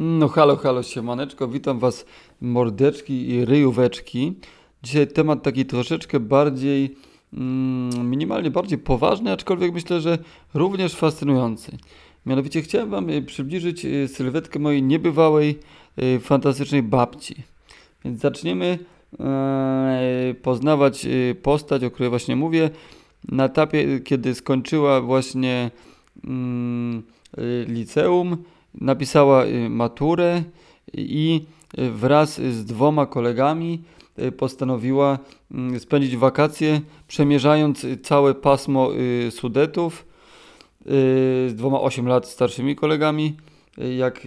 No halo, halo, siemaneczko, witam was mordeczki i ryjóweczki. Dzisiaj temat taki troszeczkę bardziej, mm, minimalnie bardziej poważny, aczkolwiek myślę, że również fascynujący. Mianowicie chciałem wam y, przybliżyć y, sylwetkę mojej niebywałej, y, fantastycznej babci. Więc zaczniemy e, poznawać postać, o której właśnie mówię, na etapie, kiedy skończyła właśnie mm, liceum, napisała y, maturę i y, wraz z dwoma kolegami y, postanowiła mm, spędzić wakacje, przemierzając całe pasmo Sudetów z dwoma 8 lat starszymi kolegami. Jak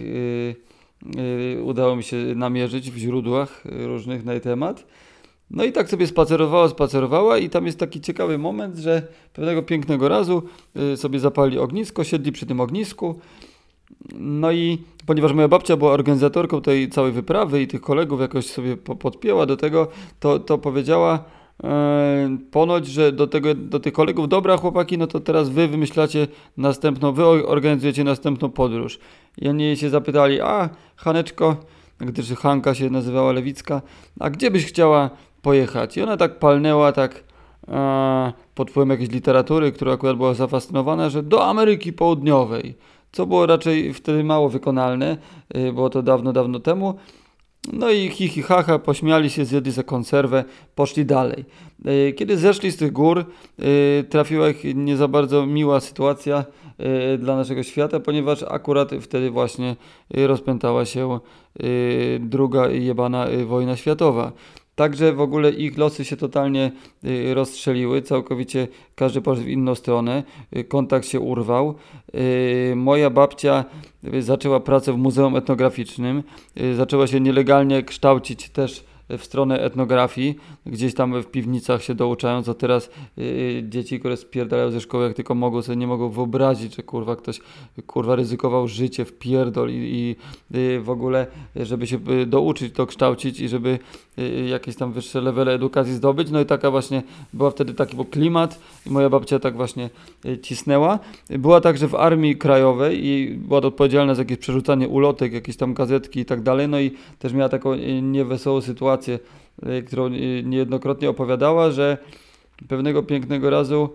udało mi się namierzyć w źródłach różnych na temat. No i tak sobie spacerowała, spacerowała i tam jest taki ciekawy moment, że pewnego pięknego razu sobie zapali ognisko, siedli przy tym ognisku. No i ponieważ moja babcia była organizatorką tej całej wyprawy i tych kolegów jakoś sobie po, podpięła do tego, to, to powiedziała e, ponoć, że do, tego, do tych kolegów, dobra chłopaki, no to teraz wy wymyślacie następną, wy organizujecie następną podróż. I oni się zapytali, a Haneczko, gdyż Hanka się nazywała Lewicka, a gdzie byś chciała pojechać? I ona tak palnęła, tak e, pod wpływem jakiejś literatury, która akurat była zafascynowana, że do Ameryki Południowej co było raczej wtedy mało wykonalne, y, było to dawno, dawno temu. No i hi, hi ha, ha, pośmiali się, zjedli za konserwę, poszli dalej. Y, Kiedy zeszli z tych gór, y, trafiła ich nie za bardzo miła sytuacja dla naszego świata, ponieważ akurat wtedy właśnie rozpętała się druga jebana wojna światowa. Także w ogóle ich losy się totalnie y, rozstrzeliły, całkowicie każdy poszedł w inną stronę, y, kontakt się urwał. Y, Moja babcia zaczęła pracę w Muzeum Etnograficznym, zaczęła się nielegalnie kształcić też w stronę etnografii, gdzieś tam w piwnicach się douczając, a teraz y, dzieci, które spierdalają ze szkoły jak tylko mogą, sobie nie mogą wyobrazić, że kurwa ktoś kurwa ryzykował życie w pierdol i, i y, w ogóle, żeby się y, douczyć to kształcić i żeby y, jakieś tam wyższe levele edukacji zdobyć. No i taka właśnie była wtedy taki był klimat i moja babcia tak właśnie cisnęła. Była także w Armii Krajowej i była odpowiedzialna za jakieś przerzucanie ulotek, jakieś tam gazetki i tak dalej. No i też miała taką niewesołą sytuację, y, którą y, niejednokrotnie opowiadała, że pewnego pięknego razu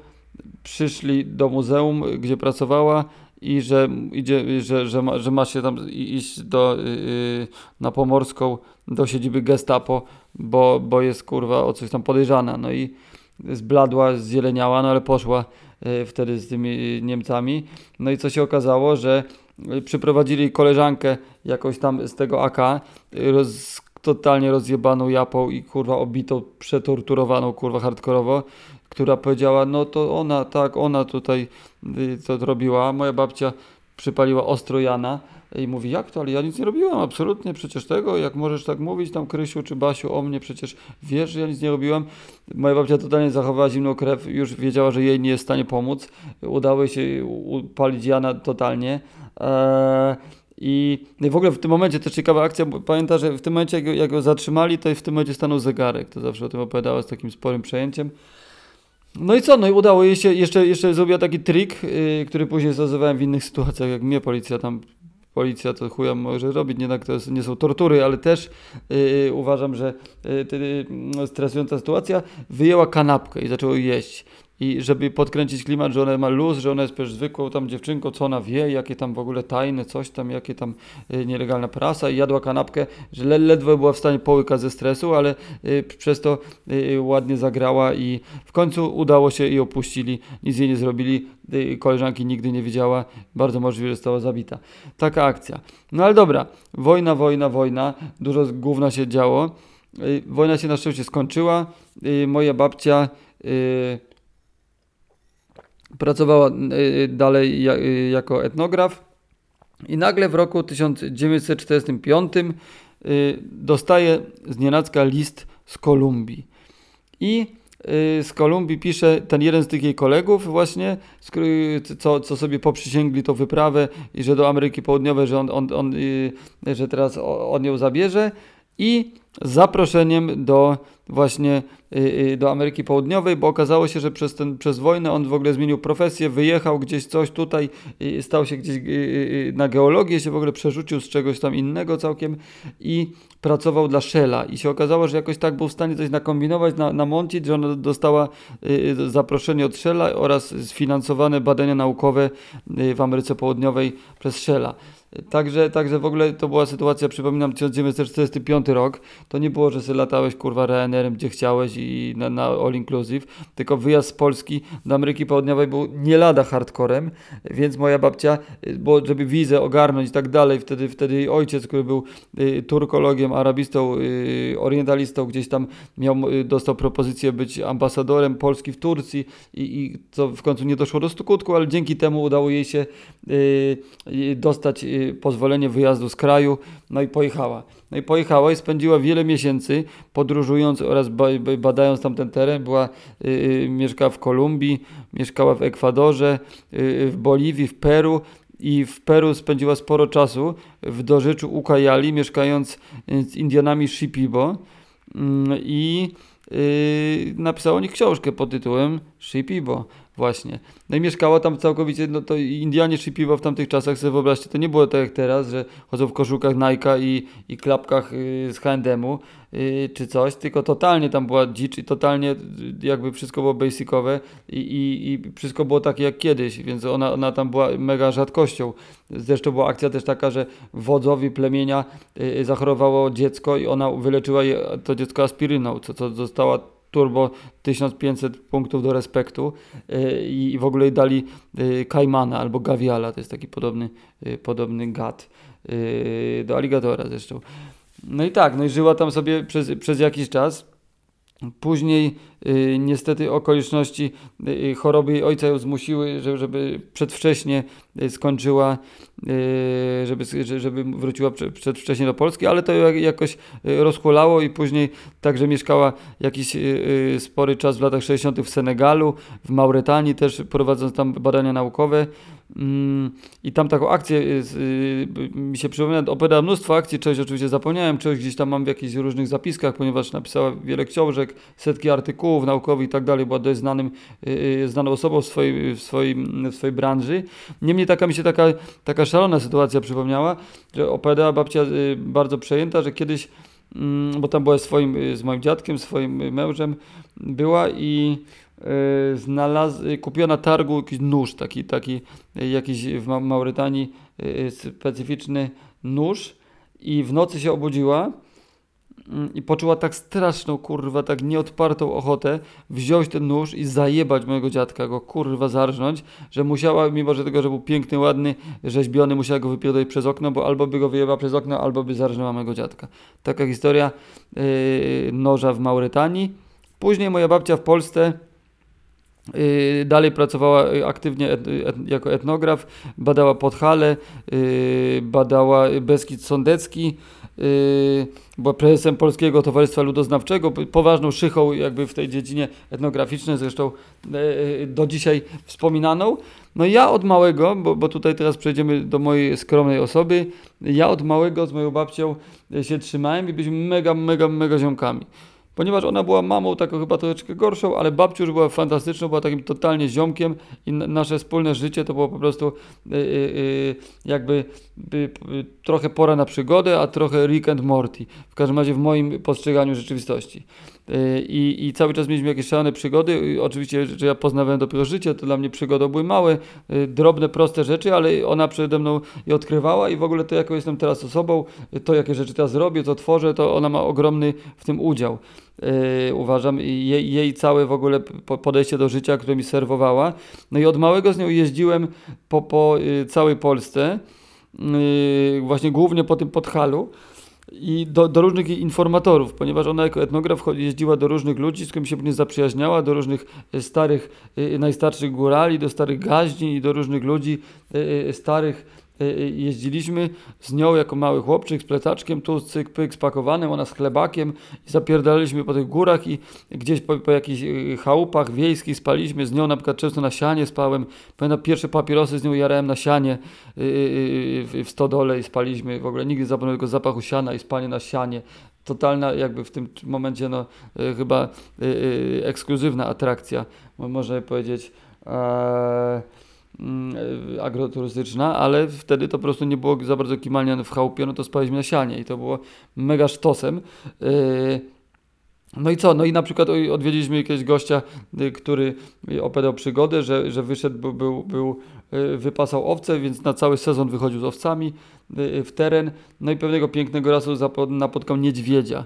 przyszli do muzeum, gdzie pracowała i że idzie, że, że, ma, że ma się tam iść do, yy, na Pomorską do siedziby gestapo, bo, bo jest kurwa o coś tam podejrzana. No i zbladła, zzieleniała, no ale poszła wtedy z tymi Niemcami. No i co się okazało, że przyprowadzili koleżankę jakoś tam z tego AK, roz, totalnie rozjebaną japą i kurwa obitą, przetorturowaną kurwa hardkorowo, która powiedziała, no to ona, tak, ona tutaj y, to robiła. Moja babcia przypaliła ostro Jana i mówi, jak to, ale ja nic nie robiłam, absolutnie, przecież tego, jak możesz tak mówić tam Krysiu czy Basiu o mnie, przecież wiesz, że ja nic nie robiłam. Moja babcia totalnie zachowała zimną krew, już wiedziała, że jej nie jest w stanie pomóc. Udało się upalić Jana totalnie. Eee, i no i w ogóle w tym momencie też ciekawa akcja, bo pamięta, że w tym momencie jak go, jak go zatrzymali, to w tym momencie stanął zegarek. To zawsze o tym opowiadała z takim sporym przejęciem. No i co? No i udało jej się, jeszcze, jeszcze zrobiła taki trik, yy, który później stosowałem w innych sytuacjach, jak mnie policja tam, policja to chuja może robić, tak, to jest, nie są tortury, ale też yy, uważam, że yy, stresująca sytuacja, wyjęła kanapkę i zaczęła jeść. I żeby podkręcić klimat, że ona ma luz, że ona jest przecież zwykłą tam dziewczynką, co ona wie, jakie tam w ogóle tajne, coś tam, jakie tam y, nielegalna prasa i jadła kanapkę, że le, ledwo była w stanie połykać ze stresu, ale y, przez to y, ładnie zagrała i w końcu udało się i opuścili, nic jej nie zrobili, y, koleżanki nigdy nie widziała, bardzo możliwe, że została zabita. Taka akcja. No ale dobra, wojna, wojna, wojna, dużo z gówna się działo. Y, Wojna się na szczęście skończyła. Y, Moja babcia pracowała y, dalej y, jako etnograf i nagle w roku 1945 y, dostaje znienacka list z Kolumbii. I z Kolumbii pisze ten jeden z tych jej kolegów właśnie, z co, co sobie poprzysięgli tą wyprawę i że do Ameryki Południowej, że on, on, on że teraz on ją zabierze i zaproszeniem do właśnie y, y, do Ameryki Południowej, bo okazało się, że przez, ten, przez wojnę on w ogóle zmienił profesję, wyjechał gdzieś coś tutaj, y, stał się gdzieś na geologię, się w ogóle przerzucił z czegoś tam innego całkiem i pracował dla Shella i się okazało, że jakoś tak był w stanie coś nakombinować, na, namącić, że ona dostała zaproszenie od Shella oraz sfinansowane badania naukowe w Ameryce Południowej przez Shella. Także, także w ogóle to była sytuacja, przypominam, 1945 rok. To nie było, że sobie latałeś kurwa Ryanairem gdzie chciałeś i na, na all inclusive, tylko wyjazd z Polski do Ameryki Południowej był nie lada hardcorem, więc moja babcia, bo żeby wizę ogarnąć i tak dalej, wtedy, wtedy jej ojciec, który był y, turkologiem, arabistą, y, orientalistą, gdzieś tam miał, y, dostał propozycję być ambasadorem Polski w Turcji i, i co w końcu nie doszło do skutku, ale dzięki temu udało jej się y, dostać y, pozwolenie wyjazdu z kraju, no i pojechała. No i pojechała i spędziła wiele miesięcy podróżując oraz badając tamten teren. Była, yy, mieszkała w Kolumbii, mieszkała w Ekwadorze, w Boliwii, w Peru i w Peru spędziła sporo czasu w dożyczu Ukajali, mieszkając z Indianami Shipibo yy, i napisała o nich książkę pod tytułem Shipibo. Właśnie. No i mieszkała tam całkowicie, no to Indianie szypiwa w tamtych czasach, sobie wyobraźcie, to nie było tak jak teraz, że chodzą w koszulkach Nike'a i, i klapkach yy, z H&M-u yy, czy coś, tylko totalnie tam była dzicz i totalnie jakby wszystko było basicowe i, i, i wszystko było takie jak kiedyś, więc ona, ona tam była mega rzadkością. Zresztą była akcja też taka, że wodzowi plemienia yy, zachorowało dziecko i ona wyleczyła je, to dziecko aspiryną, co, co została turbo 1500 punktów do respektu y, i w ogóle dali y, Kaimana albo Gaviala, to jest taki podobny, y, podobny gad do aligatora zresztą. No i tak, no i żyła tam sobie przez, przez jakiś czas. Później niestety okoliczności y, choroby jej ojca ją zmusiły, żeby, przedwcześnie y, skończyła, y, żeby, żeby wróciła przedwcześnie do Polski, ale to jakoś y, rozchulało i później także mieszkała jakiś y, spory czas w latach 60. w Senegalu, w Mauretanii też prowadząc tam badania naukowe. Mm, I tam taką akcję mi się przypomina, opowiadała mnóstwo akcji, czegoś oczywiście zapomniałem, czegoś gdzieś tam mam w jakichś różnych zapiskach, ponieważ napisała wiele książek, setki artykułów naukowych i tak dalej, była dość znanym, znaną osobą w swojej, w, w swojej branży. Niemniej taka mi się taka, taka szalona sytuacja przypomniała, że opowiadała babcia bardzo przejęta, że kiedyś, mm, bo tam była swoim, z moim dziadkiem, swoim mężem, była i Y, znalaz, kupiła na targu jakiś nóż, taki, taki jakiś w Maurytanii y, specyficzny nóż i w nocy się obudziła i poczuła tak straszną, kurwa, tak nieodpartą ochotę wziąć ten nóż i zajebać mojego dziadka, go kurwa zarżnąć, że musiała, mimo że tego, że był piękny, ładny, rzeźbiony, musiała go wypierdolić przez okno, bo albo by go wyjebała przez okno, albo by zarżnęła mojego dziadka. Taka historia yy, noża w Maurytanii. Później moja babcia w Polsce dalej pracowała y, aktywnie et, et, jako etnograf, badała Podhale, yy, badała Beskid Sądecki, była prezesem Polskiego Towarzystwa Ludoznawczego, poważną szychą jakby w tej dziedzinie etnograficznej, zresztą yy, do dzisiaj wspominaną. No ja od małego, bo, bo tutaj teraz przejdziemy do mojej skromnej osoby, ja od małego z moją babcią się trzymałem i byliśmy mega, mega, mega ziomkami ponieważ ona była mamą taką chyba troszeczkę gorszą, ale babciu już była fantastyczną, była takim totalnie ziomkiem i nasze wspólne życie to było po prostu yy, yy, jakby yy, trochę pora na przygodę, a trochę Rick and Morty, w każdym razie w moim postrzeganiu rzeczywistości. Y, I, I cały czas mieliśmy jakieś szalone przygody. Oczywiście, że ja poznawałem dopiero życie, to dla mnie przygody były małe, y, drobne, proste rzeczy, ale ona przede mną je odkrywała i w ogóle to, jaką jestem teraz osobą, to, jakie rzeczy teraz robię, co tworzę, to ona ma ogromny w tym udział. Yy, uważam, jej, jej całe w ogóle podejście do życia, które mi serwowała. No i od małego z nią jeździłem po, po całej Polsce, yy, właśnie głównie po tym Podhalu i do, do, różnych informatorów, ponieważ ona jako etnograf jeździła do różnych ludzi, z którymi się później zaprzyjaźniała, do różnych starych, najstarszych górali, do starych gaźni i do różnych ludzi starych Y, y, jeździliśmy z nią jako mały chłopczyk z plecaczkiem, tu cyk pyk spakowanym, ona z chlebakiem i zapierdaliśmy po tych górach i gdzieś po, po jakichś y, chałupach wiejskich spaliśmy z nią, na przykład często na sianie spałem, pamiętam pierwsze papierosy z nią jarałem na sianie w stodole i spaliśmy, w ogóle nigdy zapomniałem tego zapachu siana i spanie na sianie, totalna jakby w tym momencie no, y, chyba y, y, ekskluzywna atrakcja, można powiedzieć. E, agroturystyczna, ale wtedy to po prostu nie było za bardzo kimalnia w chałupie, no to spaliśmy na sianie i to było mega sztosem. No i co? No i na przykład odwiedziliśmy jakiegoś gościa, który opowiadał przygodę, że, że wyszedł, był, był, był wypasał owce, więc na cały sezon wychodził z owcami w teren. No i pewnego pięknego razu napotkał niedźwiedzia.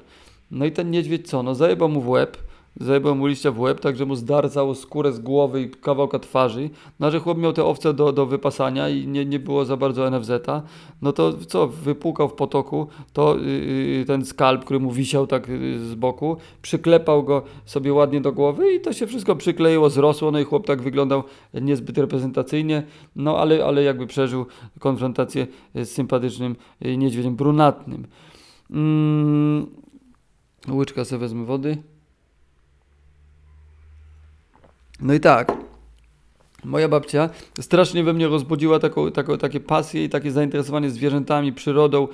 No i ten niedźwiedź co? No zajebał mu w łeb, zajebał mu liścia w łeb, tak że mu zdarcał skórę z głowy i kawałka twarzy. No, że chłop miał te owce do, do wypasania i nie, nie było za bardzo NFZ-a. No to co, wypłukał w potoku, to yy, ten skalp, który mu wisiał tak yy, z boku, przyklepał go sobie ładnie do głowy i to się wszystko przykleiło, zrosło, no i chłop tak wyglądał niezbyt reprezentacyjnie, no ale, ale jakby przeżył konfrontację z sympatycznym yy, niedźwiedziem brunatnym. Mm, łyczka sobie wezmę wody. No i tak, Moja babcia strasznie we mnie rozbudziła taką, taką, takie pasje i takie zainteresowanie zwierzętami, przyrodą.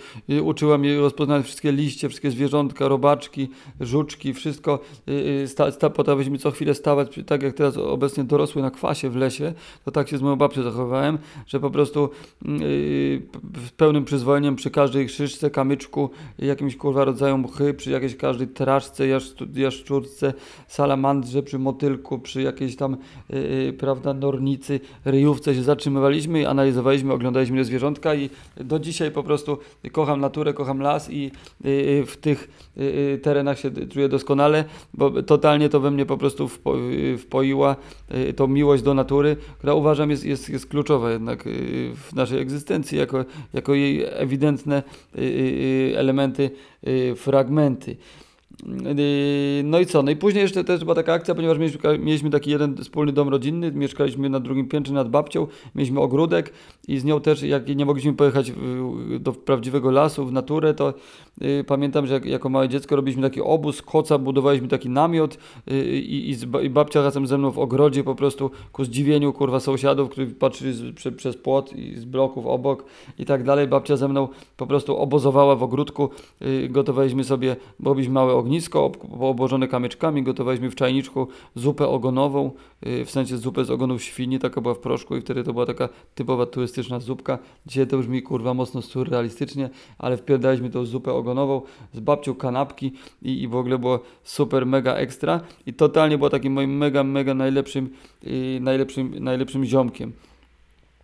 Uczyła mnie rozpoznawać wszystkie liście, wszystkie zwierzątka, robaczki, żuczki, wszystko. Sta, sta, co chwilę stawać, tak jak teraz obecnie dorosły na kwasie w lesie, to tak się z moją babcią zachowałem, że po prostu yy, w pełnym przyzwoleniem przy każdej szyszce, kamyczku, jakimś kurwa rodzaju mchy, przy jakiejś każdej traszce, jaszczurce, salamandrze, przy motylku, przy jakiejś tam, yy, prawda, nor górnicy, ryjówce się zatrzymywaliśmy, analizowaliśmy, oglądaliśmy te zwierzątka i do dzisiaj po prostu kocham naturę, kocham las i y, y, w tych y, terenach się czuję doskonale, bo totalnie to we mnie po prostu wpo, wpoiła tą miłość do natury, która uważam jest, jest, jest kluczowa jednak w naszej egzystencji, jako, jako jej ewidentne elementy, fragmenty. Yy, no i co? No i później jeszcze też była taka akcja, ponieważ mieliśmy, taki jeden wspólny dom rodzinny, mieszkaliśmy na drugim piętrze nad babcią, mieliśmy ogródek i z nią też, jak nie mogliśmy pojechać do prawdziwego lasu, w naturę, to yy, pamiętam, że jak, jako małe dziecko robiliśmy taki obóz, koca, budowaliśmy taki namiot yy, i, i, babcia razem ze mną w ogrodzie po prostu ku zdziwieniu kurwa sąsiadów, którzy patrzyli przez płot i z bloków obok i tak dalej. Babcia ze mną po prostu obozowała w ogródku, gotowaliśmy sobie, robiliśmy małe ognisko obłożone kamyczkami, gotowaliśmy w czajniczku zupę ogonową, y, w sensie zupę z ogonów świni, taka była w proszku i wtedy to była taka typowa turystyczna zupka. Dzisiaj to brzmi kurwa mocno surrealistycznie, ale wpierdaliśmy tą zupę ogonową z babcią kanapki i, i w ogóle było super, mega ekstra i totalnie było takim moim mega, mega najlepszym, yy, najlepszym, najlepszym ziomkiem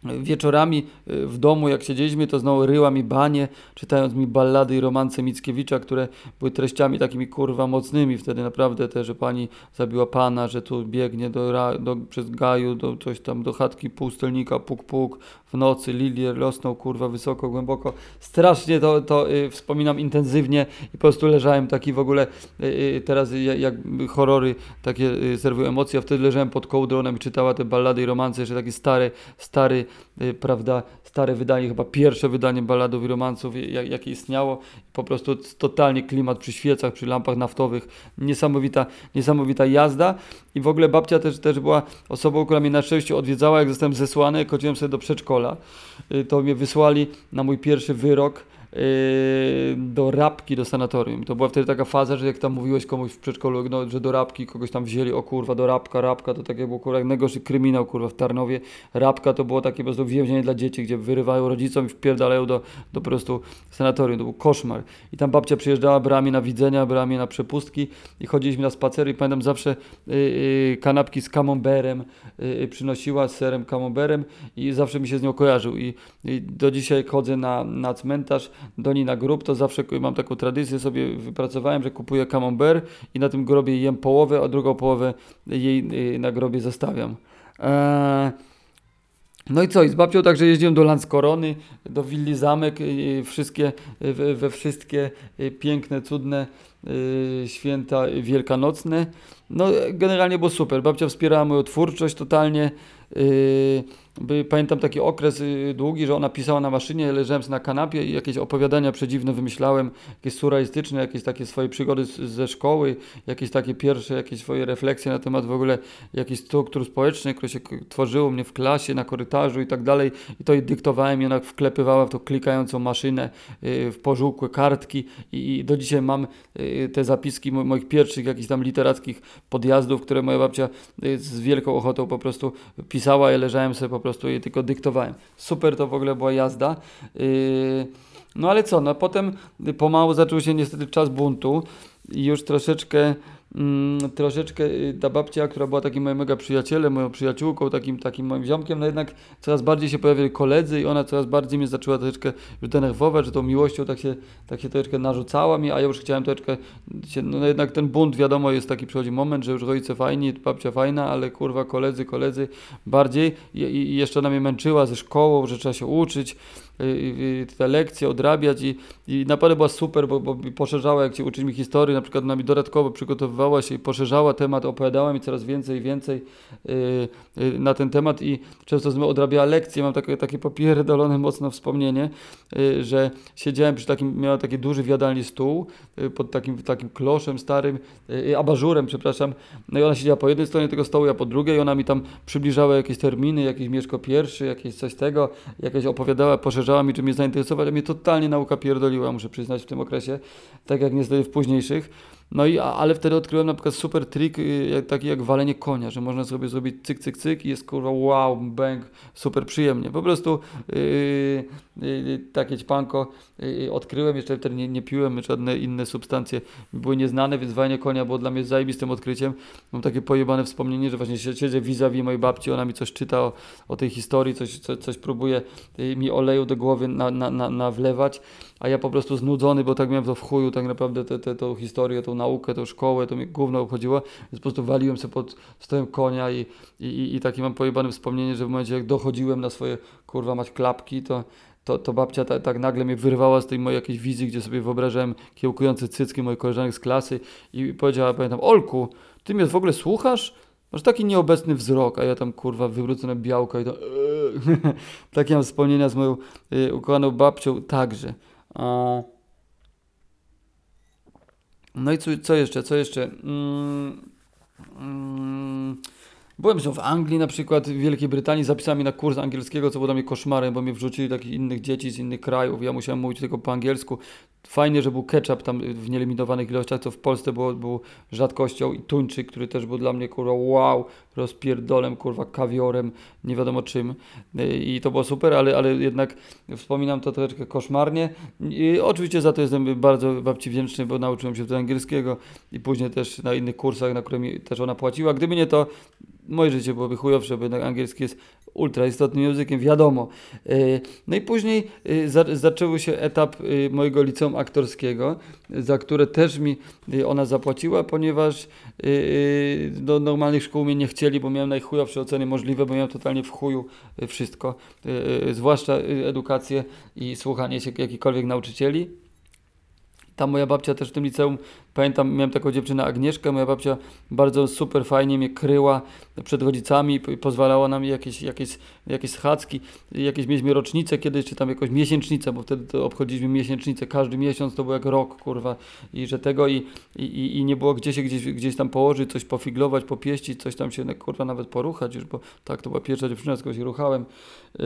wieczorami y, w domu, jak siedzieliśmy, to znowu ryła mi banie, czytając mi ballady i romanse Mickiewicza, które były treściami takimi kurwa mocnymi. Wtedy naprawdę te, że pani zabiła pana, że tu biegnie do, do, przez gaju, do coś tam, do chatki pustelnika, puk puk, w nocy lilię rosną kurwa wysoko, głęboko. Strasznie to, to y, wspominam intensywnie i po prostu leżałem taki w ogóle y, y, teraz jak, jak horrory takie y, serwują emocje, a wtedy leżałem pod kołdronem i czytała te ballady i romanse, jeszcze taki stary, stary Y, prawda, stare wydanie, chyba pierwsze wydanie balladów i romansów, jak, jakie istniało. Po prostu totalnie klimat przy świecach, przy lampach naftowych. Niesamowita, niesamowita jazda. I w ogóle babcia też, też była osobą, która mnie na szczęście odwiedzała, jak zostałem zesłany, chodziłem sobie do przedszkola. Y, to mnie wysłali na mój pierwszy wyrok do rabki do sanatorium. To była wtedy taka faza, że jak tam mówiłeś komuś w przedszkolu, no, że do rabki kogoś tam wzięli, o kurwa, do rabka, rabka to takie było kurwa, najgorszy kryminał kurwa w Tarnowie. Rabka to było takie po prostu więzienie dla dzieci, gdzie wyrywają rodzicom i wpierdalają do, do po prostu sanatorium. To był koszmar. I tam babcia przyjeżdżała, brała mnie na widzenia, brała mnie na przepustki i chodziliśmy na spacery i pamiętam zawsze yy, yy, kanapki z camemberem yy, przynosiła, z serem camemberem i zawsze mi się z nią kojarzył. I, i do dzisiaj chodzę na, na cmentarz do niej na grób, to zawsze mam taką tradycję, sobie wypracowałem, że kupuję camembert i na tym grobie jem połowę, a drugą połowę jej y, na grobie zostawiam. Eee, no i co, i z babcią także jeździłem do Landskorony, do Willi Zamek, y, wszystkie, we wszystkie y, piękne, cudne y, święta wielkanocne. No generalnie było super. Babcia wspierała moją twórczość totalnie. Y, by, pamiętam taki okres y, długi, że ona pisała na maszynie, leżałem na kanapie i jakieś opowiadania przedziwne wymyślałem, jakieś surrealistyczne, jakieś takie swoje przygody ze szkoły, jakieś takie pierwsze, jakieś swoje refleksje na temat w ogóle jakichś struktur społecznych, które się tworzyło mnie w klasie, na korytarzu i tak dalej. I to jej dyktowałem i ona wklepywała w tą klikającą maszynę, y, w pożółkłe kartki i, i do dzisiaj mam y, te zapiski mo- moich pierwszych jakichś tam literackich podjazdów, które moja babcia z wielką ochotą po prostu pisała, ja leżałem sobie po prostu i tylko dyktowałem. Super to w ogóle była jazda. Yy, no ale co, no potem pomału zaczął się niestety czas buntu i już troszeczkę mm, troszeczkę y, ta babcia, która była takim moim mega przyjacielem, moją przyjaciółką, takim, takim moim ziomkiem, no jednak coraz bardziej się pojawiali koledzy i ona coraz bardziej mnie zaczęła troszeczkę już denerwować, że tą miłością tak się, tak się troszeczkę narzucała mi, a ja już chciałem troszeczkę się, no jednak ten bunt, wiadomo, jest taki przychodzi moment, że już rodzice fajni, babcia fajna, ale kurwa koledzy, koledzy bardziej i, i jeszcze ona mnie męczyła ze szkołą, że trzeba się uczyć, te lekcje odrabiać i, i naprawdę była super, bo, bo poszerzała, jak się uczyć mi historii, na przykład ona mi dodatkowo przygotowywała się i poszerzała temat, opowiadała mi coraz więcej i więcej y, y, na ten temat i często z odrabiała lekcje, mam takie, takie popierdolone mocno wspomnienie, y, że siedziałem przy takim, miała taki duży w jadalni stół y, pod takim, takim kloszem starym, y, abażurem, przepraszam, no i ona siedziała po jednej stronie tego stołu, ja po drugiej. Ona mi tam przybliżała jakieś terminy, jakiś Mieszko pierwszy, jakieś coś tego, jakieś opowiadała, poszerzała mi, czy mnie zainteresować, a mnie totalnie nauka pierdoliła, muszę przyznać, w tym okresie, tak jak niestety w późniejszych. No i, ale wtedy odkryłem na przykład super trik, y, taki jak walenie konia, że można sobie zrobić cyk, cyk, cyk i jest kurwa wow, bang, super przyjemnie. Po prostu yy, yy, takie ćpanko yy, odkryłem, jeszcze wtedy nie, nie piłem, żadne inne substancje były nieznane, więc walenie konia było dla mnie zajebistym odkryciem. Mam takie pojebane wspomnienie, że właśnie sie- siedzę vis-a-vis mojej babci, ona mi coś czyta o, o tej historii, coś, coś, coś próbuje yy, mi oleju do głowy na, na, na, nawlewać, a ja po prostu znudzony, bo tak miałem to w chuju, tak naprawdę tę historię, tą naukę, tą szkołę, to mi gówno obchodziło, więc po prostu waliłem sobie pod stołem konia i, i, i, takie mam pojebane wspomnienie, że w momencie jak dochodziłem na swoje kurwa mać klapki, to to, to babcia ta, tak nagle mnie wyrwała z tej mojej jakiejś wizji, gdzie sobie wyobrażałem kiełkujące cycki moich koleżanek z klasy i powiedziała, pamiętam, Olku, ty mnie w ogóle słuchasz? Masz taki nieobecny wzrok, a ja tam kurwa wywrócone białka i to takie mam wspomnienia z moją y, ukochaną babcią także. No i co, co jeszcze, co jeszcze? Mm, mm, byłem w Anglii na przykład, w Wielkiej Brytanii, zapisałem na kurs angielskiego, co było dla mnie koszmarem, bo mnie wrzucili takich innych dzieci z innych krajów, ja musiałem mówić tylko po angielsku. Fajnie, że był ketchup tam w nielimitowanych ilościach, co w Polsce było, był rzadkością i tuńczyk, który też był dla mnie kurwa wow, rozpierdolem, kurwa kawiorem, nie wiadomo czym i to było super, ale, ale jednak wspominam to troszeczkę koszmarnie. I oczywiście za to jestem bardzo babci wdzięczny, bo nauczyłem się wtedy angielskiego i później też na innych kursach, na które mi też ona płaciła. Gdyby nie to, moje życie byłoby chujowsze, bo jednak angielski jest ultra istotnym językiem, wiadomo. Y, No i później za, zaczęły się etap y, mojego liceum aktorskiego, za które też mi ona zapłaciła, ponieważ do normalnych szkół mnie nie chcieli, bo miałem najchujowsze oceny możliwe, bo miałem totalnie w chuju wszystko, zwłaszcza edukację i słuchanie się jakichkolwiek nauczycieli. Ta moja babcia też w tym liceum, pamiętam, miałem taką dziewczynę Agnieszkę, moja babcia bardzo super fajnie mnie kryła przed rodzicami, pozwalała nam jakieś, jakieś, jakieś schadzki, jakieś mieliśmy rocznicę kiedyś, czy tam jakąś miesięcznicę, bo wtedy obchodziliśmy miesięcznicę, każdy miesiąc to był jak rok, kurwa, i że tego i, i, i- nie było gdzie się gdzieś, gdzieś tam położyć, coś pofiglować, popieścić, coś tam się, kurwa, nawet poruchać już, bo tak, to była pierwsza dziewczyna, z się ruchałem. Yy,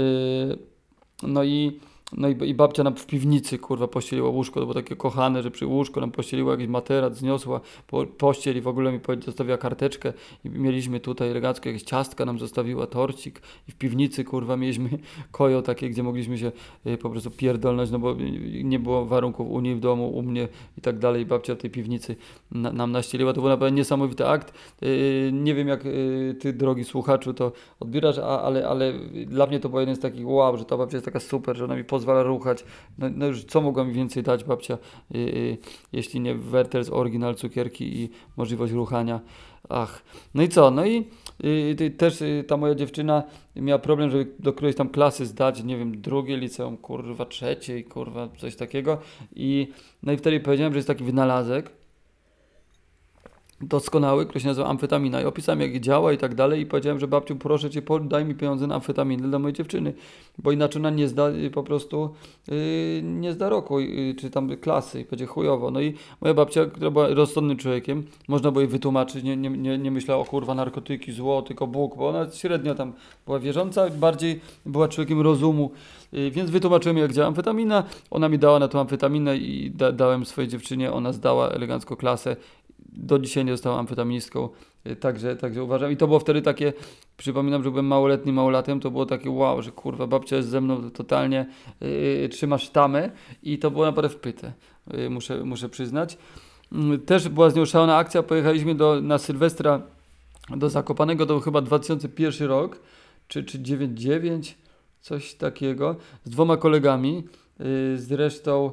no i no i, i babcia nam w piwnicy, kurwa, pościeliła łóżko, to było takie kochane, że przy łóżku nam pościeliła jakiś materac, zniosła po, pościel i w ogóle mi zostawiła karteczkę. I mieliśmy tutaj elegancko jakieś ciastka nam zostawiła, torcik. I w piwnicy, kurwa, mieliśmy kojo takie, gdzie mogliśmy się y, po prostu pierdolnąć, no bo nie było warunków u niej w domu, u mnie i tak dalej, babcia w tej piwnicy na, nam naścieliła, to był naprawdę niesamowity akt, y, nie wiem jak y, ty, drogi słuchaczu, to odbierasz, a, ale, ale dla mnie to był jeden z takich wow, że ta babcia jest taka super, że ona mi pozwala ruchać. No, no już co mogła mi więcej dać babcia, y, y, jeśli nie Werther's oryginal cukierki i możliwość ruchania. Ach, no i co? No i y, też ta moja dziewczyna miała problem, żeby do którejś tam klasy zdać, nie wiem, drugie liceum, kurwa, trzeciej, kurwa, coś takiego. I no i wtedy powiedziałem, że jest taki wynalazek, doskonały, który się nazywa amfetamina. I opisałem jak działa i tak dalej i powiedziałem, że babciu proszę Cię daj mi pieniądze na amfetaminę dla mojej dziewczyny, bo inaczej ona nie zda po prostu yy, nie zda roku yy, czy tam klasy i będzie chujowo. No i moja babcia, która była rozsądnym człowiekiem, można było jej wytłumaczyć, nie, nie, nie, nie myślała o kurwa narkotyki, zło, tylko Bóg, bo ona średnio tam była wierząca, bardziej była człowiekiem rozumu, yy, więc wytłumaczyłem jak działa amfetamina, ona mi dała na tą amfetaminę i da, dałem swojej dziewczynie, ona zdała elegancko klasę do dzisiaj nie została amfetaministką, y, także, także uważam. I to było wtedy takie, przypominam, że byłem małoletnim małolatem, to było takie wow, że kurwa babcia jest ze mną totalnie, yy, trzymasz tamę i to było naprawdę wpyte, yy, muszę, muszę przyznać. Yy, też była z akcja, pojechaliśmy do, na Sylwestra do Zakopanego, to był chyba 2001 rok, czy, czy 99, coś takiego, z dwoma kolegami, yy, zresztą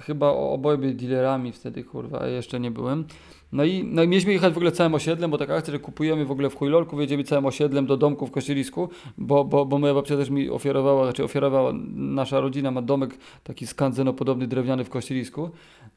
chyba oboje byli dealerami wtedy, kurwa, jeszcze nie byłem. No i, no i mieliśmy jechać w ogóle całym osiedlem, bo taka akcja, że kupujemy w ogóle w Chujlolku, jedziemy całym osiedlem do domku w Kościelisku, bo, bo, bo moja babcia też mi ofiarowała, znaczy ofiarowała, nasza rodzina ma domek taki skanzenopodobny, drewniany w Kościelisku,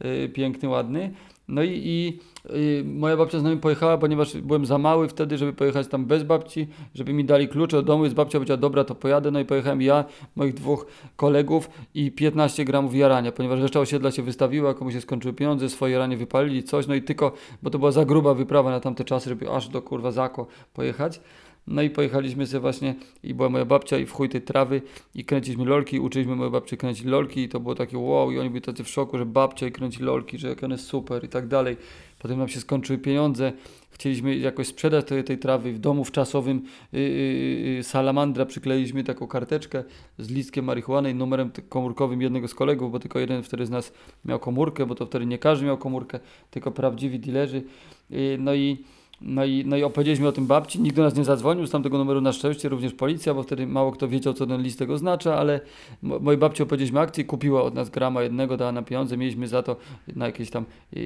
yy, piękny, ładny. No i, i y, moja babcia z nami pojechała, ponieważ byłem za mały wtedy, żeby pojechać tam bez babci, żeby mi dali klucze od domu, jest babcia powiedziała, dobra, to pojadę, no i pojechałem ja, moich dwóch kolegów i 15 gramów jarania, ponieważ reszta osiedla się wystawiła, komuś się skończyły pieniądze, swoje jaranie wypalili, coś, no i tylko, bo to była za gruba wyprawa na tamte czasy, żeby aż do kurwa Zako pojechać. No i pojechaliśmy sobie właśnie i była moja babcia i w chuj tej trawy i kręciliśmy lolki, uczyliśmy moją babcię kręcić lolki i to było takie wow i oni byli tacy w szoku, że babcia i kręci lolki, że jak one super i tak dalej. Potem nam się skończyły pieniądze, chcieliśmy jakoś sprzedać tej, tej trawy w domu w czasowym yy, yy, salamandra przykleiliśmy taką karteczkę z listkiem marihuany i numerem komórkowym jednego z kolegów, bo tylko jeden wtedy z nas miał komórkę, bo to wtedy nie każdy miał komórkę, tylko prawdziwi dealerzy. Yy, no i no i, no i opowiedzieliśmy o tym babci, nikt do nas nie zadzwonił z tamtego numeru na szczęście, również policja, bo wtedy mało kto wiedział, co ten listek oznacza, ale mojej babci opowiedzieliśmy akcję, kupiła od nas grama jednego, dała na pieniądze, mieliśmy za to na jakieś tam yy,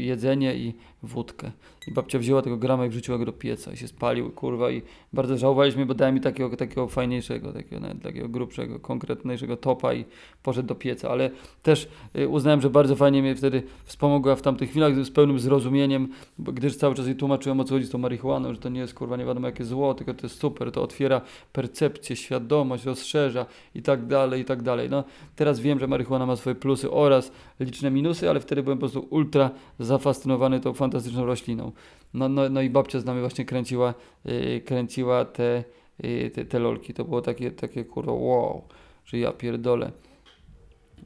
jedzenie i wódkę. I babcia wzięła tego grama i wrzuciła go do pieca i się spalił, kurwa, i bardzo żałowaliśmy, bo dała mi takiego, takiego fajniejszego, takiego, nawet takiego grubszego, konkretniejszego topa i poszedł do pieca, ale też yy, uznałem, że bardzo fajnie mnie wtedy wspomogła w tamtych chwilach z pełnym zrozumieniem, gdyż cały czas jej tłumaczyłem o co chodzi z tą marihuaną, że to nie jest kurwa nie wiadomo jakie zło, tylko to jest super, to otwiera percepcję, świadomość, rozszerza i tak dalej, i tak dalej. No teraz wiem, że marihuana ma swoje plusy oraz liczne minusy, ale wtedy byłem po prostu ultra zafascynowany tą fantastyczną rośliną. No, no, no i babcia z nami właśnie kręciła, yy, kręciła te, yy, te, te lolki. To było takie, takie kurwa wow, że ja pierdolę.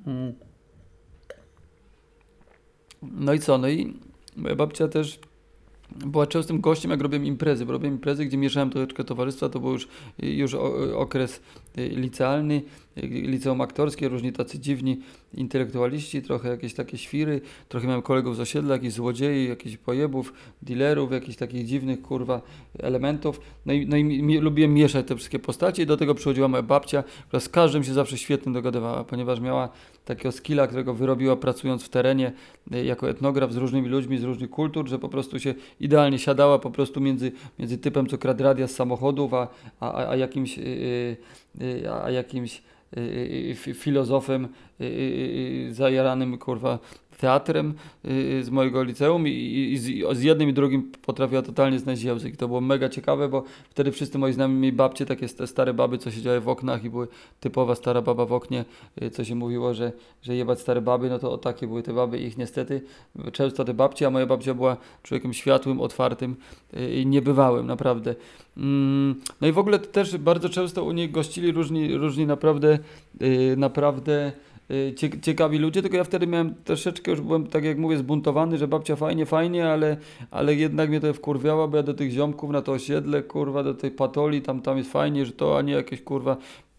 Mm. No i co? No i moja babcia też była częstym gościem, jak robiłem imprezy, bo robiłem imprezy, gdzie mieszałem troszeczkę towarzystwa, to był już, już okres y, licealny, y, liceum aktorskie, różni tacy dziwni intelektualiści, trochę jakieś takie świry, trochę miałem kolegów z osiedla, jakichś złodziei, jakichś pojebów, dealerów, jakichś takich dziwnych, kurwa, elementów. No i, no i mi, lubiłem mieszać te wszystkie postacie i do tego przychodziła moja babcia, która z każdym się zawsze świetnie dogadywała, ponieważ miała takiego skilla, którego wyrobiła pracując w terenie y, jako etnograf z różnymi ludźmi z różnych kultur, że po prostu się idealnie siadała po prostu między, między typem, co kradł radia z samochodów, a, a, a jakimś, yy, a jakimś yy, filozofem zajaranym, kurwa, teatrem y, z mojego liceum i, z, jednym i drugim potrafiła totalnie znaleźć język. To było mega ciekawe, bo wtedy wszyscy moi znajomi mieli babcie, takie stare baby, co siedziały w oknach i były typowa stara baba w oknie, y, co się mówiło, że, że jebać stare baby, no to o takie były te baby ich niestety często te babcie, a moja babcia była człowiekiem światłym, otwartym y, i niebywałym, naprawdę. Mm, no i w ogóle też bardzo często u niej gościli różni, różni naprawdę, naprawdę Y, ciekawi ludzie, tylko ja wtedy miałem troszeczkę, już byłem, tak jak mówię, zbuntowany, że babcia fajnie, fajnie, ale, ale jednak mnie to wkurwiała, bo ja do tych ziomków na to osiedle, kurwa, do tej patoli, tam, tam jest fajnie, że to, a nie jakieś, kurwa,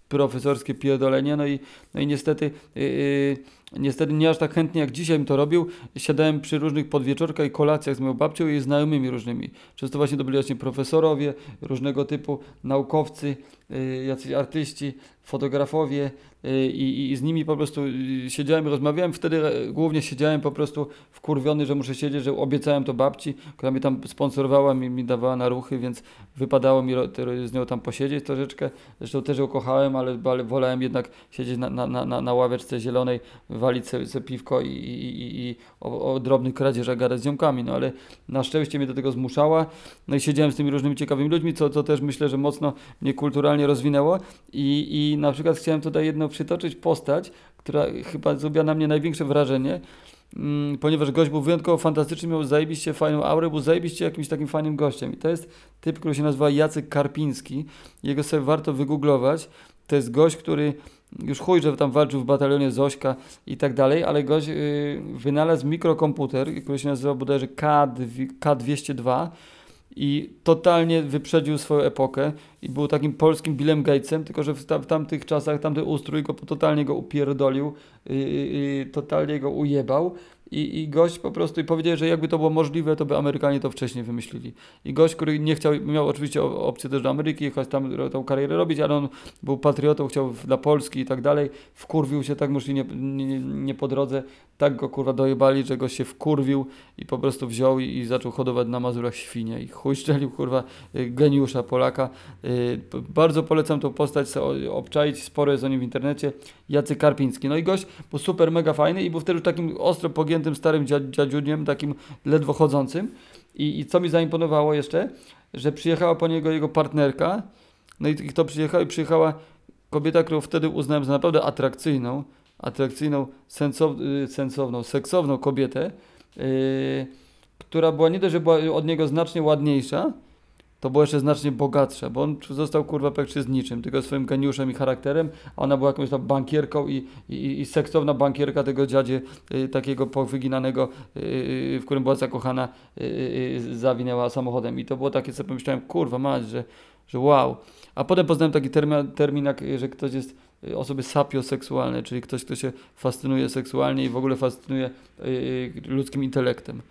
profesorskie pierdolenie, no i, no i niestety, yy, niestety nie aż tak chętnie jak dzisiaj bym to robił, siadałem przy różnych podwieczorkach i kolacjach z moją babcią i znajomymi różnymi. Często właśnie to byli właśnie profesorowie, różnego typu naukowcy, yy, jacyś artyści, fotografowie, y, i, i z nimi po prostu y, siedziałem rozmawiałem. Wtedy e, głównie siedziałem po prostu wkurwiony, że muszę siedzieć, że obiecałem to babci, która mnie tam sponsorowała, mi, mi dawała na ruchy, więc wypadało mi z nią tam posiedzieć troszeczkę. Zresztą też ją kochałem, ale, ale wolałem jednak siedzieć na, na, na, na ławeczce zielonej, walić sobie, sobie piwko i, i, i, i o, o drobnych kradzieżach gadać z ziomkami. No ale na szczęście mnie do tego zmuszała. No i siedziałem z tymi różnymi ciekawymi ludźmi, co, co też myślę, że mocno mnie kulturalnie rozwinęło. I, i na przykład chciałem tutaj jedną przytoczyć postać, która chyba zrobiła na mnie największe wrażenie, mm, ponieważ gość był wyjątkowo fantastyczny, miał zajebiście fajną aurę, był zajebiście jakimś takim fajnym gościem. I to jest typ, który się nazywa Jacek Karpiński. Jego sobie warto wygooglować. To jest gość, który już chuj, że tam walczył w batalionie Zośka i tak dalej, ale gość yy, wynalazł mikrokomputer, który się nazywa bodajże K202 i totalnie wyprzedził swoją epokę i był takim polskim Billem Gatesem, tylko że w, w tamtych czasach tamty ustrój go totalnie go upierdolił, yy, yy, totalnie go ujebał i, I gość po prostu i powiedział, że jakby to było możliwe, to by Amerykanie to wcześniej wymyślili. I gość, który nie chciał, miał oczywiście opcję też do Ameryki, jechać tam tą karierę robić, ale on był patriotą, chciał dla Polski i tak dalej. Wkurwił się tak, może nie, nie, nie po drodze, tak go kurwa dojebali, że go się wkurwił i po prostu wziął i, i zaczął hodować na Mazurach świnie i chuj szczelił kurwa y, geniusza Polaka. Y, bardzo polecam tą postać obczaić, sporo jest o nim w internecie. Jacy Karpiński. No i gość był super, mega fajny i był wtedy takim ostro pogiętym starym dziadziuniem, takim ledwo chodzącym. I, I co mi zaimponowało jeszcze, że przyjechała po niego jego partnerka, no i kto przyjechał? I przyjechała kobieta, którą wtedy uznałem za naprawdę atrakcyjną, atrakcyjną, sensow, y, sensowną, seksowną kobietę, yy, która była nie dość, że była od niego znacznie ładniejsza, to było jeszcze znacznie bogatsza, bo on został kurwa praktycznie z niczym, tylko swoim geniuszem i charakterem, a ona była jakąś tam bankierką i, i, i seksowna bankierka tego dziadzie y, takiego powyginanego, y, y w którym była zakochana, y, y, zawinęła samochodem i to było takie, co pomyślałem, kurwa mać, że, że wow. A potem poznałem taki termin, termin jak, że ktoś jest y, osoby sapioseksualne, czyli ktoś, kto się fascynuje seksualnie i w ogóle fascynuje ludzkim intelektem.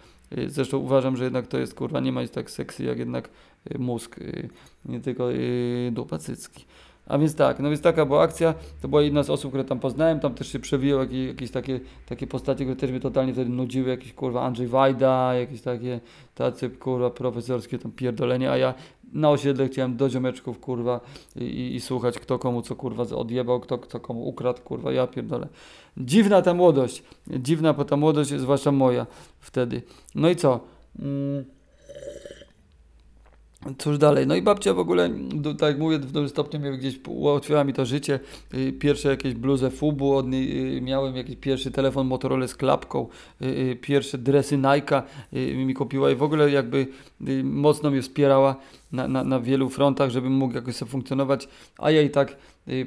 Zresztą uważam, że jednak to jest kurwa nie ma jest tak seksy jak jednak Y, mózg, y, nie tylko y, dupa cycki. A więc tak, no więc taka była akcja, to była jedna z osób, które tam poznałem, tam też się przewijały jakieś, jakieś takie, takie postacie, które też mnie totalnie wtedy nudziły, jakiś kurwa Andrzej Wajda, jakieś takie tacy kurwa profesorskie tam pierdolenie, a ja na osiedle chciałem do ziomeczków kurwa i, i, słuchać kto komu co kurwa odjebał, kto, kto komu ukradł kurwa, ja pierdolę. Dziwna ta młodość, dziwna ta młodość, zwłaszcza moja wtedy. No i co? Mm. Cóż dalej? No i babcia w ogóle, tak jak mówię, w dużym stopniu mnie gdzieś ułatwiała mi to życie. Y, pierwsze jakieś bluzę Fubu od niej, y, miałem jakiś pierwszy telefon Motorola z klapką, y, pierwsze dresy Nike mi kupiła i w ogóle jakby mocno mnie wspierała na, na, na wielu frontach, żebym mógł jakoś sobie funkcjonować, a ja i tak,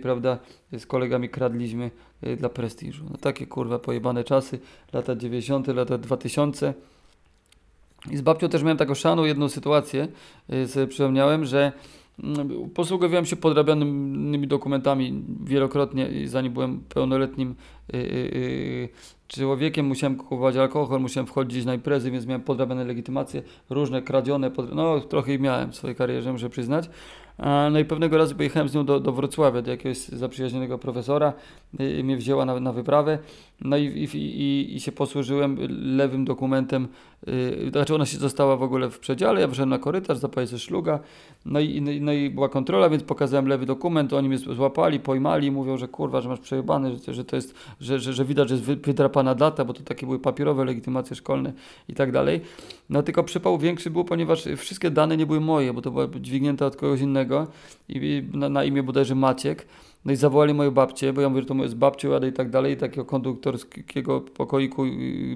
prawda, z kolegami kradliśmy dla prestiżu. No takie kurwa pojebane czasy, lata 90., lata 2000. I z babcią też miałem taką szaną jedną sytuację, yy, sobie przypomniałem, że mm, posługowałem się podrabianymi dokumentami wielokrotnie, zanim byłem pełnoletnim yy, yy, człowiekiem, musiałem kupować alkohol, musiałem wchodzić na imprezy, więc miałem podrabiane legitymacje, różne kradzione, no trochę ich miałem w swojej karierze, muszę przyznać. No i pewnego razu pojechałem z nią do, do Wrocławia, do jakiegoś zaprzyjaźnionego profesora, mnie wzięła na, na wyprawę, no i, i, i, i się posłużyłem lewym dokumentem, yy, znaczy ona się została w ogóle w przedziale, ja wyszedłem na korytarz, zapaliłem sobie szluga, no i, no, no i była kontrola, więc pokazałem lewy dokument, oni mnie złapali, pojmali, mówią, że kurwa, że masz przejebany, że, że to jest, że, że, że widać, że jest wydrapana data, bo to takie były papierowe legitymacje szkolne i tak dalej. No tylko przypał większy był, ponieważ wszystkie dane nie były moje, bo to była dźwignięta od kogoś innego i na, na imię bodajże Maciek. No i zawołali moją babcię, bo ja mówię, że to jest babcią jadę i tak dalej, takiego konduktorskiego pokoiku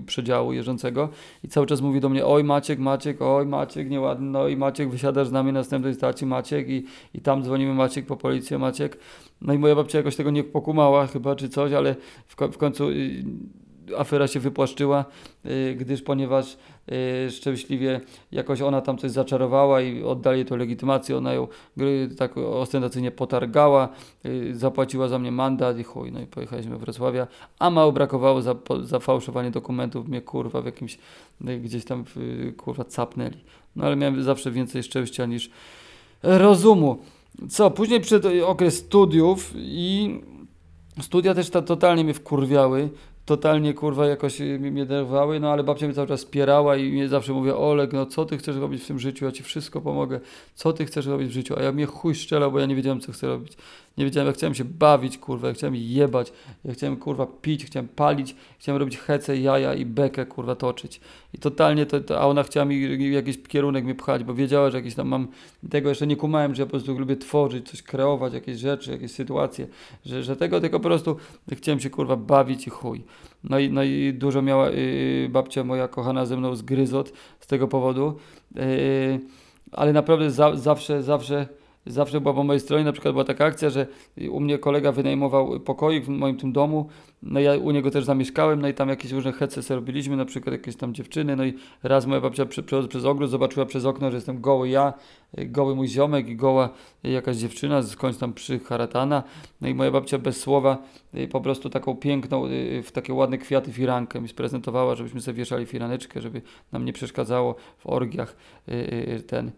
przedziału jeżdżącego i cały czas mówi do mnie, oj Maciek, Maciek, oj Maciek, nieładny, no i Maciek, wysiadasz z nami na następnej stacji, Maciek i, i tam dzwonimy Maciek po policję, Maciek. No i moja babcia jakoś tego nie pokumała chyba, czy coś, ale w, w końcu y, afera się wypłaszczyła, y, gdyż ponieważ szczęśliwie jakoś ona tam coś zaczarowała i oddali to legitymację, ona ją tak ostentacyjnie potargała, y, zapłaciła za mnie mandat i chuj, no i pojechaliśmy do Wrocławia, a mało brakowało za, za fałszowanie dokumentów, mnie kurwa w jakimś, gdzieś tam kurwa capnęli. No ale miałem zawsze więcej szczęścia niż rozumu. Co, później przyszedł okres studiów i Studia też ta, totalnie mnie wkurwiały, totalnie kurwa jakoś y, mnie denerwowały, no ale babcia mnie cały czas wspierała i mnie zawsze mówię, Oleg, no co ty chcesz robić w tym życiu, ja ci wszystko pomogę, co ty chcesz robić w życiu, a ja mnie chuj szczelał, bo ja nie wiedziałem co chcę robić, nie wiedziałem, ja chciałem się bawić, kurwa, ja chciałem jebać, ja chciałem kurwa pić, chciałem palić, chciałem robić hece, jaja i bekę, kurwa, toczyć i totalnie, to, to, a ona chciała mi jakiś kierunek mnie pchać, bo wiedziała, że jakiś tam mam, tego jeszcze nie kumałem, że ja po prostu lubię tworzyć, coś kreować, jakieś rzeczy, jakieś sytuacje, że, że tego tylko po prostu chciałem się kurwa bawić i chuj. No i, no i dużo miała yy, babcia moja kochana ze mną zgryzot z tego powodu, yy, ale naprawdę za, zawsze, zawsze zawsze była po mojej stronie. Na przykład była taka akcja, że u mnie kolega wynajmował pokoik w moim tym domu, no ja u niego też zamieszkałem, no i tam jakieś różne hece robiliśmy, na przykład jakieś tam dziewczyny, no i raz moja babcia przechodząc przez ogród zobaczyła przez okno, że jestem goły ja, goły mój ziomek i goła jakaś dziewczyna, skądś tam przy Haratana, no i moja babcia bez słowa y, po prostu taką piękną, y, w takie ładne kwiaty firankę mi sprezentowała, żebyśmy sobie wieszali firaneczkę, żeby nam nie przeszkadzało w orgiach y, ten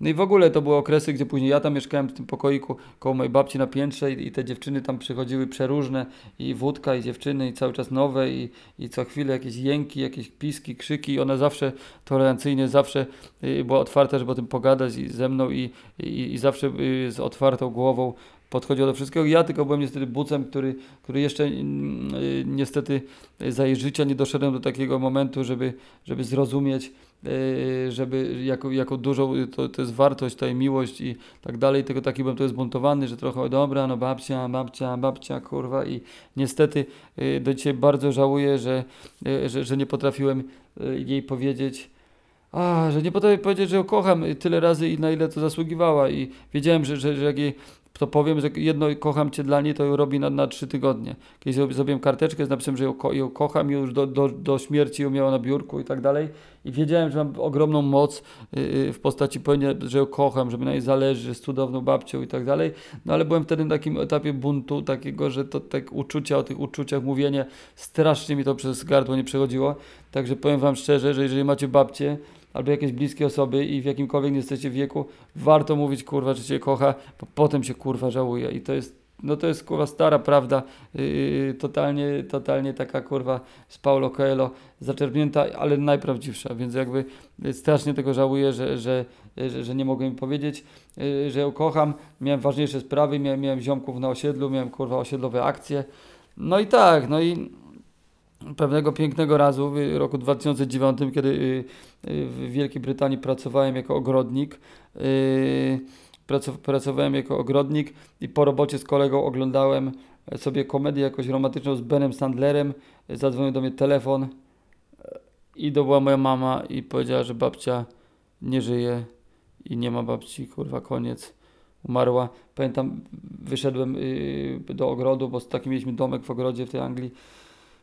no i w ogóle to były okresy, gdzie później ja tam mieszkałem w tym pokoiku koło mojej babci na piętrze i, i te dziewczyny tam przychodziły przeróżne i wódka i dziewczyny i cały czas nowe i, i co chwilę jakieś jęki, jakieś piski, krzyki i ona zawsze tolerancyjnie, zawsze yy, była otwarta, żeby o tym pogadać i ze mną i, i, i zawsze yy, z otwartą głową podchodziło do wszystkiego. Ja tylko byłem niestety bucem, który, który jeszcze niestety za jej życia nie doszedłem do takiego momentu, żeby, żeby zrozumieć, Yy, żeby jako, jako dużą to, to jest wartość, ta miłość i tak dalej, tylko taki byłem to jest buntowany, że trochę dobra, no babcia, babcia, babcia, kurwa i niestety yy, do dzisiaj bardzo żałuję, że, yy, że, że nie potrafiłem jej powiedzieć, a, że nie potrafię powiedzieć, że ją kocham tyle razy i na ile to zasługiwała i wiedziałem, że, że, że jak jej to powiem, że jedno kocham Cię dla niej, to ją robi na, na trzy tygodnie. Kiedyś zrobiłem karteczkę z napisem, że ją, ko ją kocham i już do, do, do śmierci ją miała na biurku i tak dalej. I wiedziałem, że mam ogromną moc yy, w postaci powiedzenia, że ją kocham, że mi na niej zależy, że jest cudowną babcią i tak dalej. No ale byłem wtedy na takim etapie buntu takiego, że to tak uczucia, o tych uczuciach mówienie, strasznie mi to przez gardło nie przechodziło. Także powiem Wam szczerze, że jeżeli macie babcię, albo jakieś bliskie osoby i w jakimkolwiek nie jesteście wieku, warto mówić kurwa, że cię kocha, bo potem się kurwa żałuje. I to jest no to jest kurwa stara prawda, yy, totalnie, totalnie taka kurwa z Paulo Coelho zaczerpnięta, ale najprawdziwsza, więc jakby strasznie tego żałuję, że, że, że, że nie mogłem powiedzieć, yy, że ją kocham, miałem ważniejsze sprawy, miałem, miałem ziomków na osiedlu, miałem kurwa osiedlowe akcje, no i tak, no i pewnego pięknego razu w roku 2009, kiedy y, y, w Wielkiej Brytanii pracowałem jako ogrodnik. Y, pracowałem jako ogrodnik i po robocie z kolegą oglądałem sobie komedię jakoś romantyczną z Benem Sandlerem. Zadzwonił do mnie telefon i to była moja mama i powiedziała, że babcia nie żyje i nie ma babci, kurwa, koniec. Umarła. Pamiętam, wyszedłem do ogrodu, bo taki mieliśmy domek w ogrodzie w tej Anglii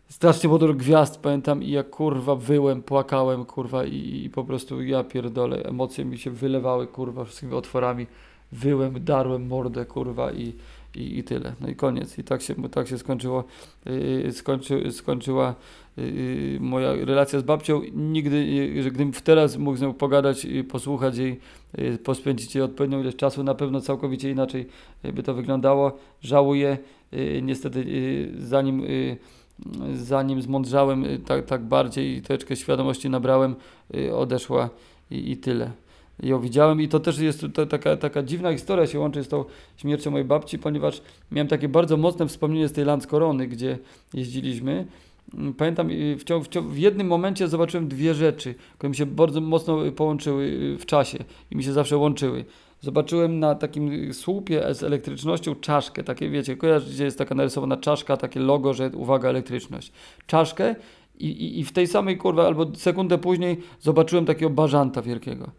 strasznie dużo gwiazd, pamiętam i jak kurwa wyłem, płakałem kurwa i, i po prostu ja pierdolę, emocje mi się wylewały kurwa wszystkimi otworami, wyłem, darłem mordę kurwa i, i, i tyle. No i koniec. I tak się, tak się skończyło, yy, skończy, skończyła yy, moja relacja z babcią. Nigdy, yy, że gdybym teraz mógł z nią pogadać i posłuchać jej, yy, pospędzić jej odpowiednią ilość czasu, na pewno całkowicie inaczej by to wyglądało. Żałuję, yy, niestety yy, zanim zanim zmądrzałem y, tak, tak bardziej troszeczkę świadomości nabrałem, y, odeszła i, i tyle. Ją widziałem i to też jest to, taka, taka dziwna historia się łączy z tą śmiercią mojej babci, ponieważ miałem takie bardzo mocne wspomnienie z tej Landskorony, gdzie jeździliśmy. Pamiętam, y, w, w, w, jednym momencie zobaczyłem dwie rzeczy, które mi się bardzo mocno połączyły w czasie i mi się zawsze łączyły zobaczyłem na takim słupie z elektrycznością czaszkę, takie wiecie, kojarzycie, jest taka narysowana czaszka, takie logo, że uwaga, elektryczność. Czaszkę i, i, i w tej samej kurwa, albo sekundę później zobaczyłem takiego bażanta wielkiego.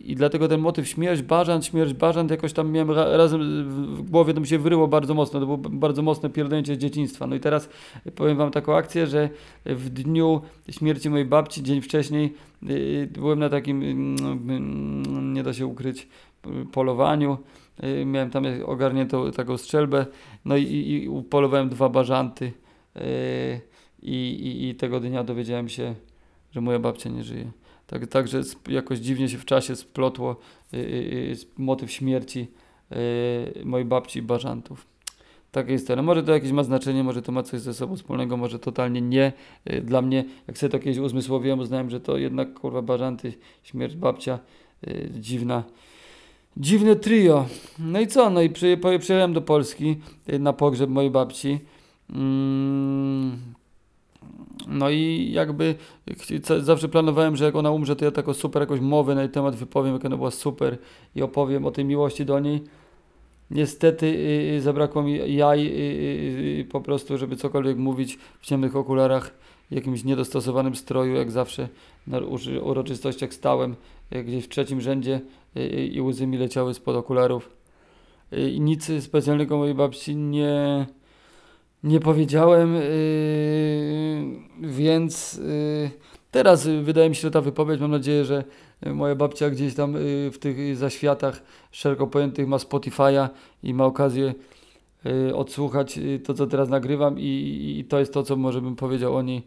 I dlatego ten motyw śmierć, bażant, śmierć, bażant jakoś tam miałem ra razem w głowie, to mi się wyryło bardzo mocno, to było bardzo mocne pierdolnięcie z dzieciństwa. No i teraz powiem wam taką akcję, że w dniu śmierci mojej babci, dzień wcześniej, yy, byłem na takim, yy, nie da się ukryć, polowaniu. Yy, miałem tam ogarniętą taką strzelbę, no i, i, i upolowałem dwa bażanty. Yy, i, i tego dnia dowiedziałem się, że moja babcia nie żyje. Tak, także jakoś dziwnie się w czasie splotło y, y, y, motyw śmierci y, mojej babci i bażantów. Takie jest to. Może to jakieś ma znaczenie, może to ma coś ze sobą wspólnego, może totalnie nie. Y, Dla mnie, jak sobie to kiedyś uzmysłowiłem, uznałem, że to jednak kurwa bażanty, śmierć babcia, y, dziwna. Dziwne trio. No i co? No i przyjechałem do Polski y, na pogrzeb mojej babci. Mm. No i jakby zawsze planowałem, że jak ona umrze, to ja taką super jakąś mowę na jej temat wypowiem, jak ona była super i opowiem o tej miłości do niej. Niestety y, y, zabrakło mi jaj po prostu, żeby cokolwiek mówić w ciemnych okularach, jakimś niedostosowanym stroju, jak zawsze na uroczystościach stałem gdzieś w trzecim rzędzie i łzy mi leciały spod okularów. I nic specjalnego mojej babci nie, nie powiedziałem, y, więc y, teraz wydaje mi się, że ta wypowiedź, mam nadzieję, że moja babcia gdzieś tam y, w tych zaświatach szeroko pojętych ma Spotify'a i ma okazję odsłuchać to, co teraz nagrywam i, i, i to jest to, co może bym powiedział o niej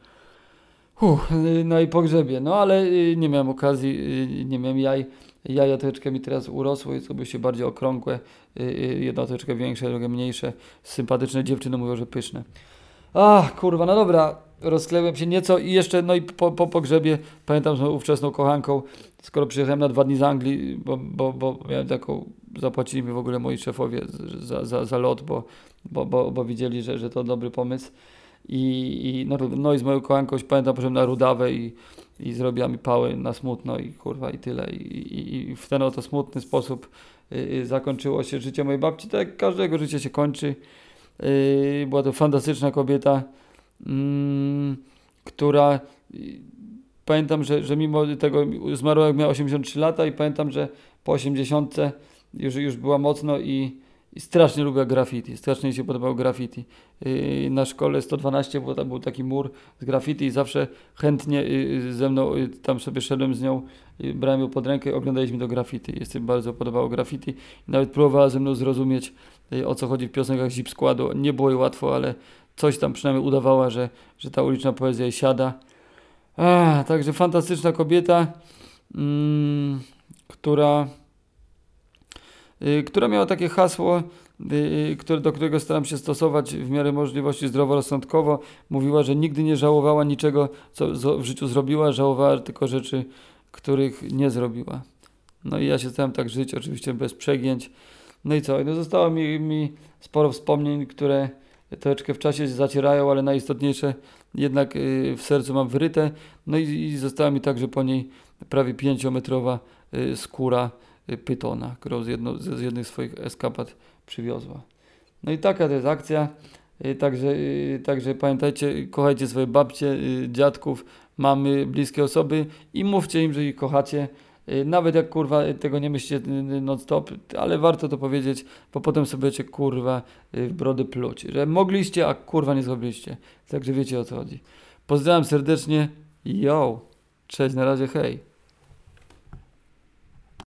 Uff, na jej pogrzebie. No ale nie miałem okazji, nie miałem jaj. Jaja troszeczkę mi teraz urosły, zrobiły się bardziej okrągłe, y, y, jedno troszeczkę większe, drugie mniejsze. Sympatyczne dziewczyny mówią, że pyszne. Ach, kurwa, no dobra, rozkleiłem się nieco i jeszcze, no i po, po pogrzebie, pamiętam z moją ówczesną kochanką, skoro przyjechałem na dwa dni z Anglii, bo, bo, bo miałem taką, zapłacili mi w ogóle moi szefowie za, za, za lot, bo, bo, bo, bo widzieli, że, że to dobry pomysł. I, i no, no i z moją kochanką się pamiętam, poszedłem na Rudawę i, i zrobiła mi pały na smutno i kurwa i tyle. I, i, i w ten oto smutny sposób y, y, zakończyło się życie mojej babci, tak jak każdego życie się kończy. Yy, była to fantastyczna kobieta, mm, która y, pamiętam, że, że mimo tego zmarła jak miała 83 lata i pamiętam, że po 80 już, już była mocno i, i strasznie lubiła graffiti, strasznie jej się podobało graffiti. Yy, na szkole 112 było, tam był taki mur z graffiti i zawsze chętnie yy, ze mną yy, tam sobie szedłem z nią, brałem ją pod rękę i oglądaliśmy to graffiti. Jej się bardzo podobało graffiti. Nawet próbowała ze mną zrozumieć o co chodzi w piosenkach Zip Składu. Nie było jej łatwo, ale coś tam przynajmniej udawała, że, że ta uliczna poezja jej siada. A, także fantastyczna kobieta, mm, która, która miała takie hasło, y, y, do którego staram się stosować w miarę możliwości zdroworozsądkowo. Mówiła, że nigdy nie żałowała niczego, co w życiu zrobiła, żałowała tylko rzeczy, których nie zrobiła. No i ja się starałem tak żyć, oczywiście bez przegięć. No i co? No zostało mi, mi sporo wspomnień, które troszeczkę w czasie zacierają, ale najistotniejsze jednak y, w sercu mam wyryte. No i, i została mi także po niej prawie pięciometrowa y, skóra y, pytona, którą z, jedno, z jednych swoich eskapad przywiozła. No i taka to jest akcja. Y, Także, y, także pamiętajcie, kochajcie swoje babcie, y, dziadków, mamy, bliskie osoby i mówcie im, że ich kochacie. Y, Nawet jak kurwa tego nie myślicie y, non stop, ale warto to powiedzieć, bo potem sobie będziecie kurwa y, w brody pluć, że mogliście, a kurwa nie zrobiliście. Także wiecie o co chodzi. Pozdrawiam serdecznie. Yo. Cześć, na razie, hej.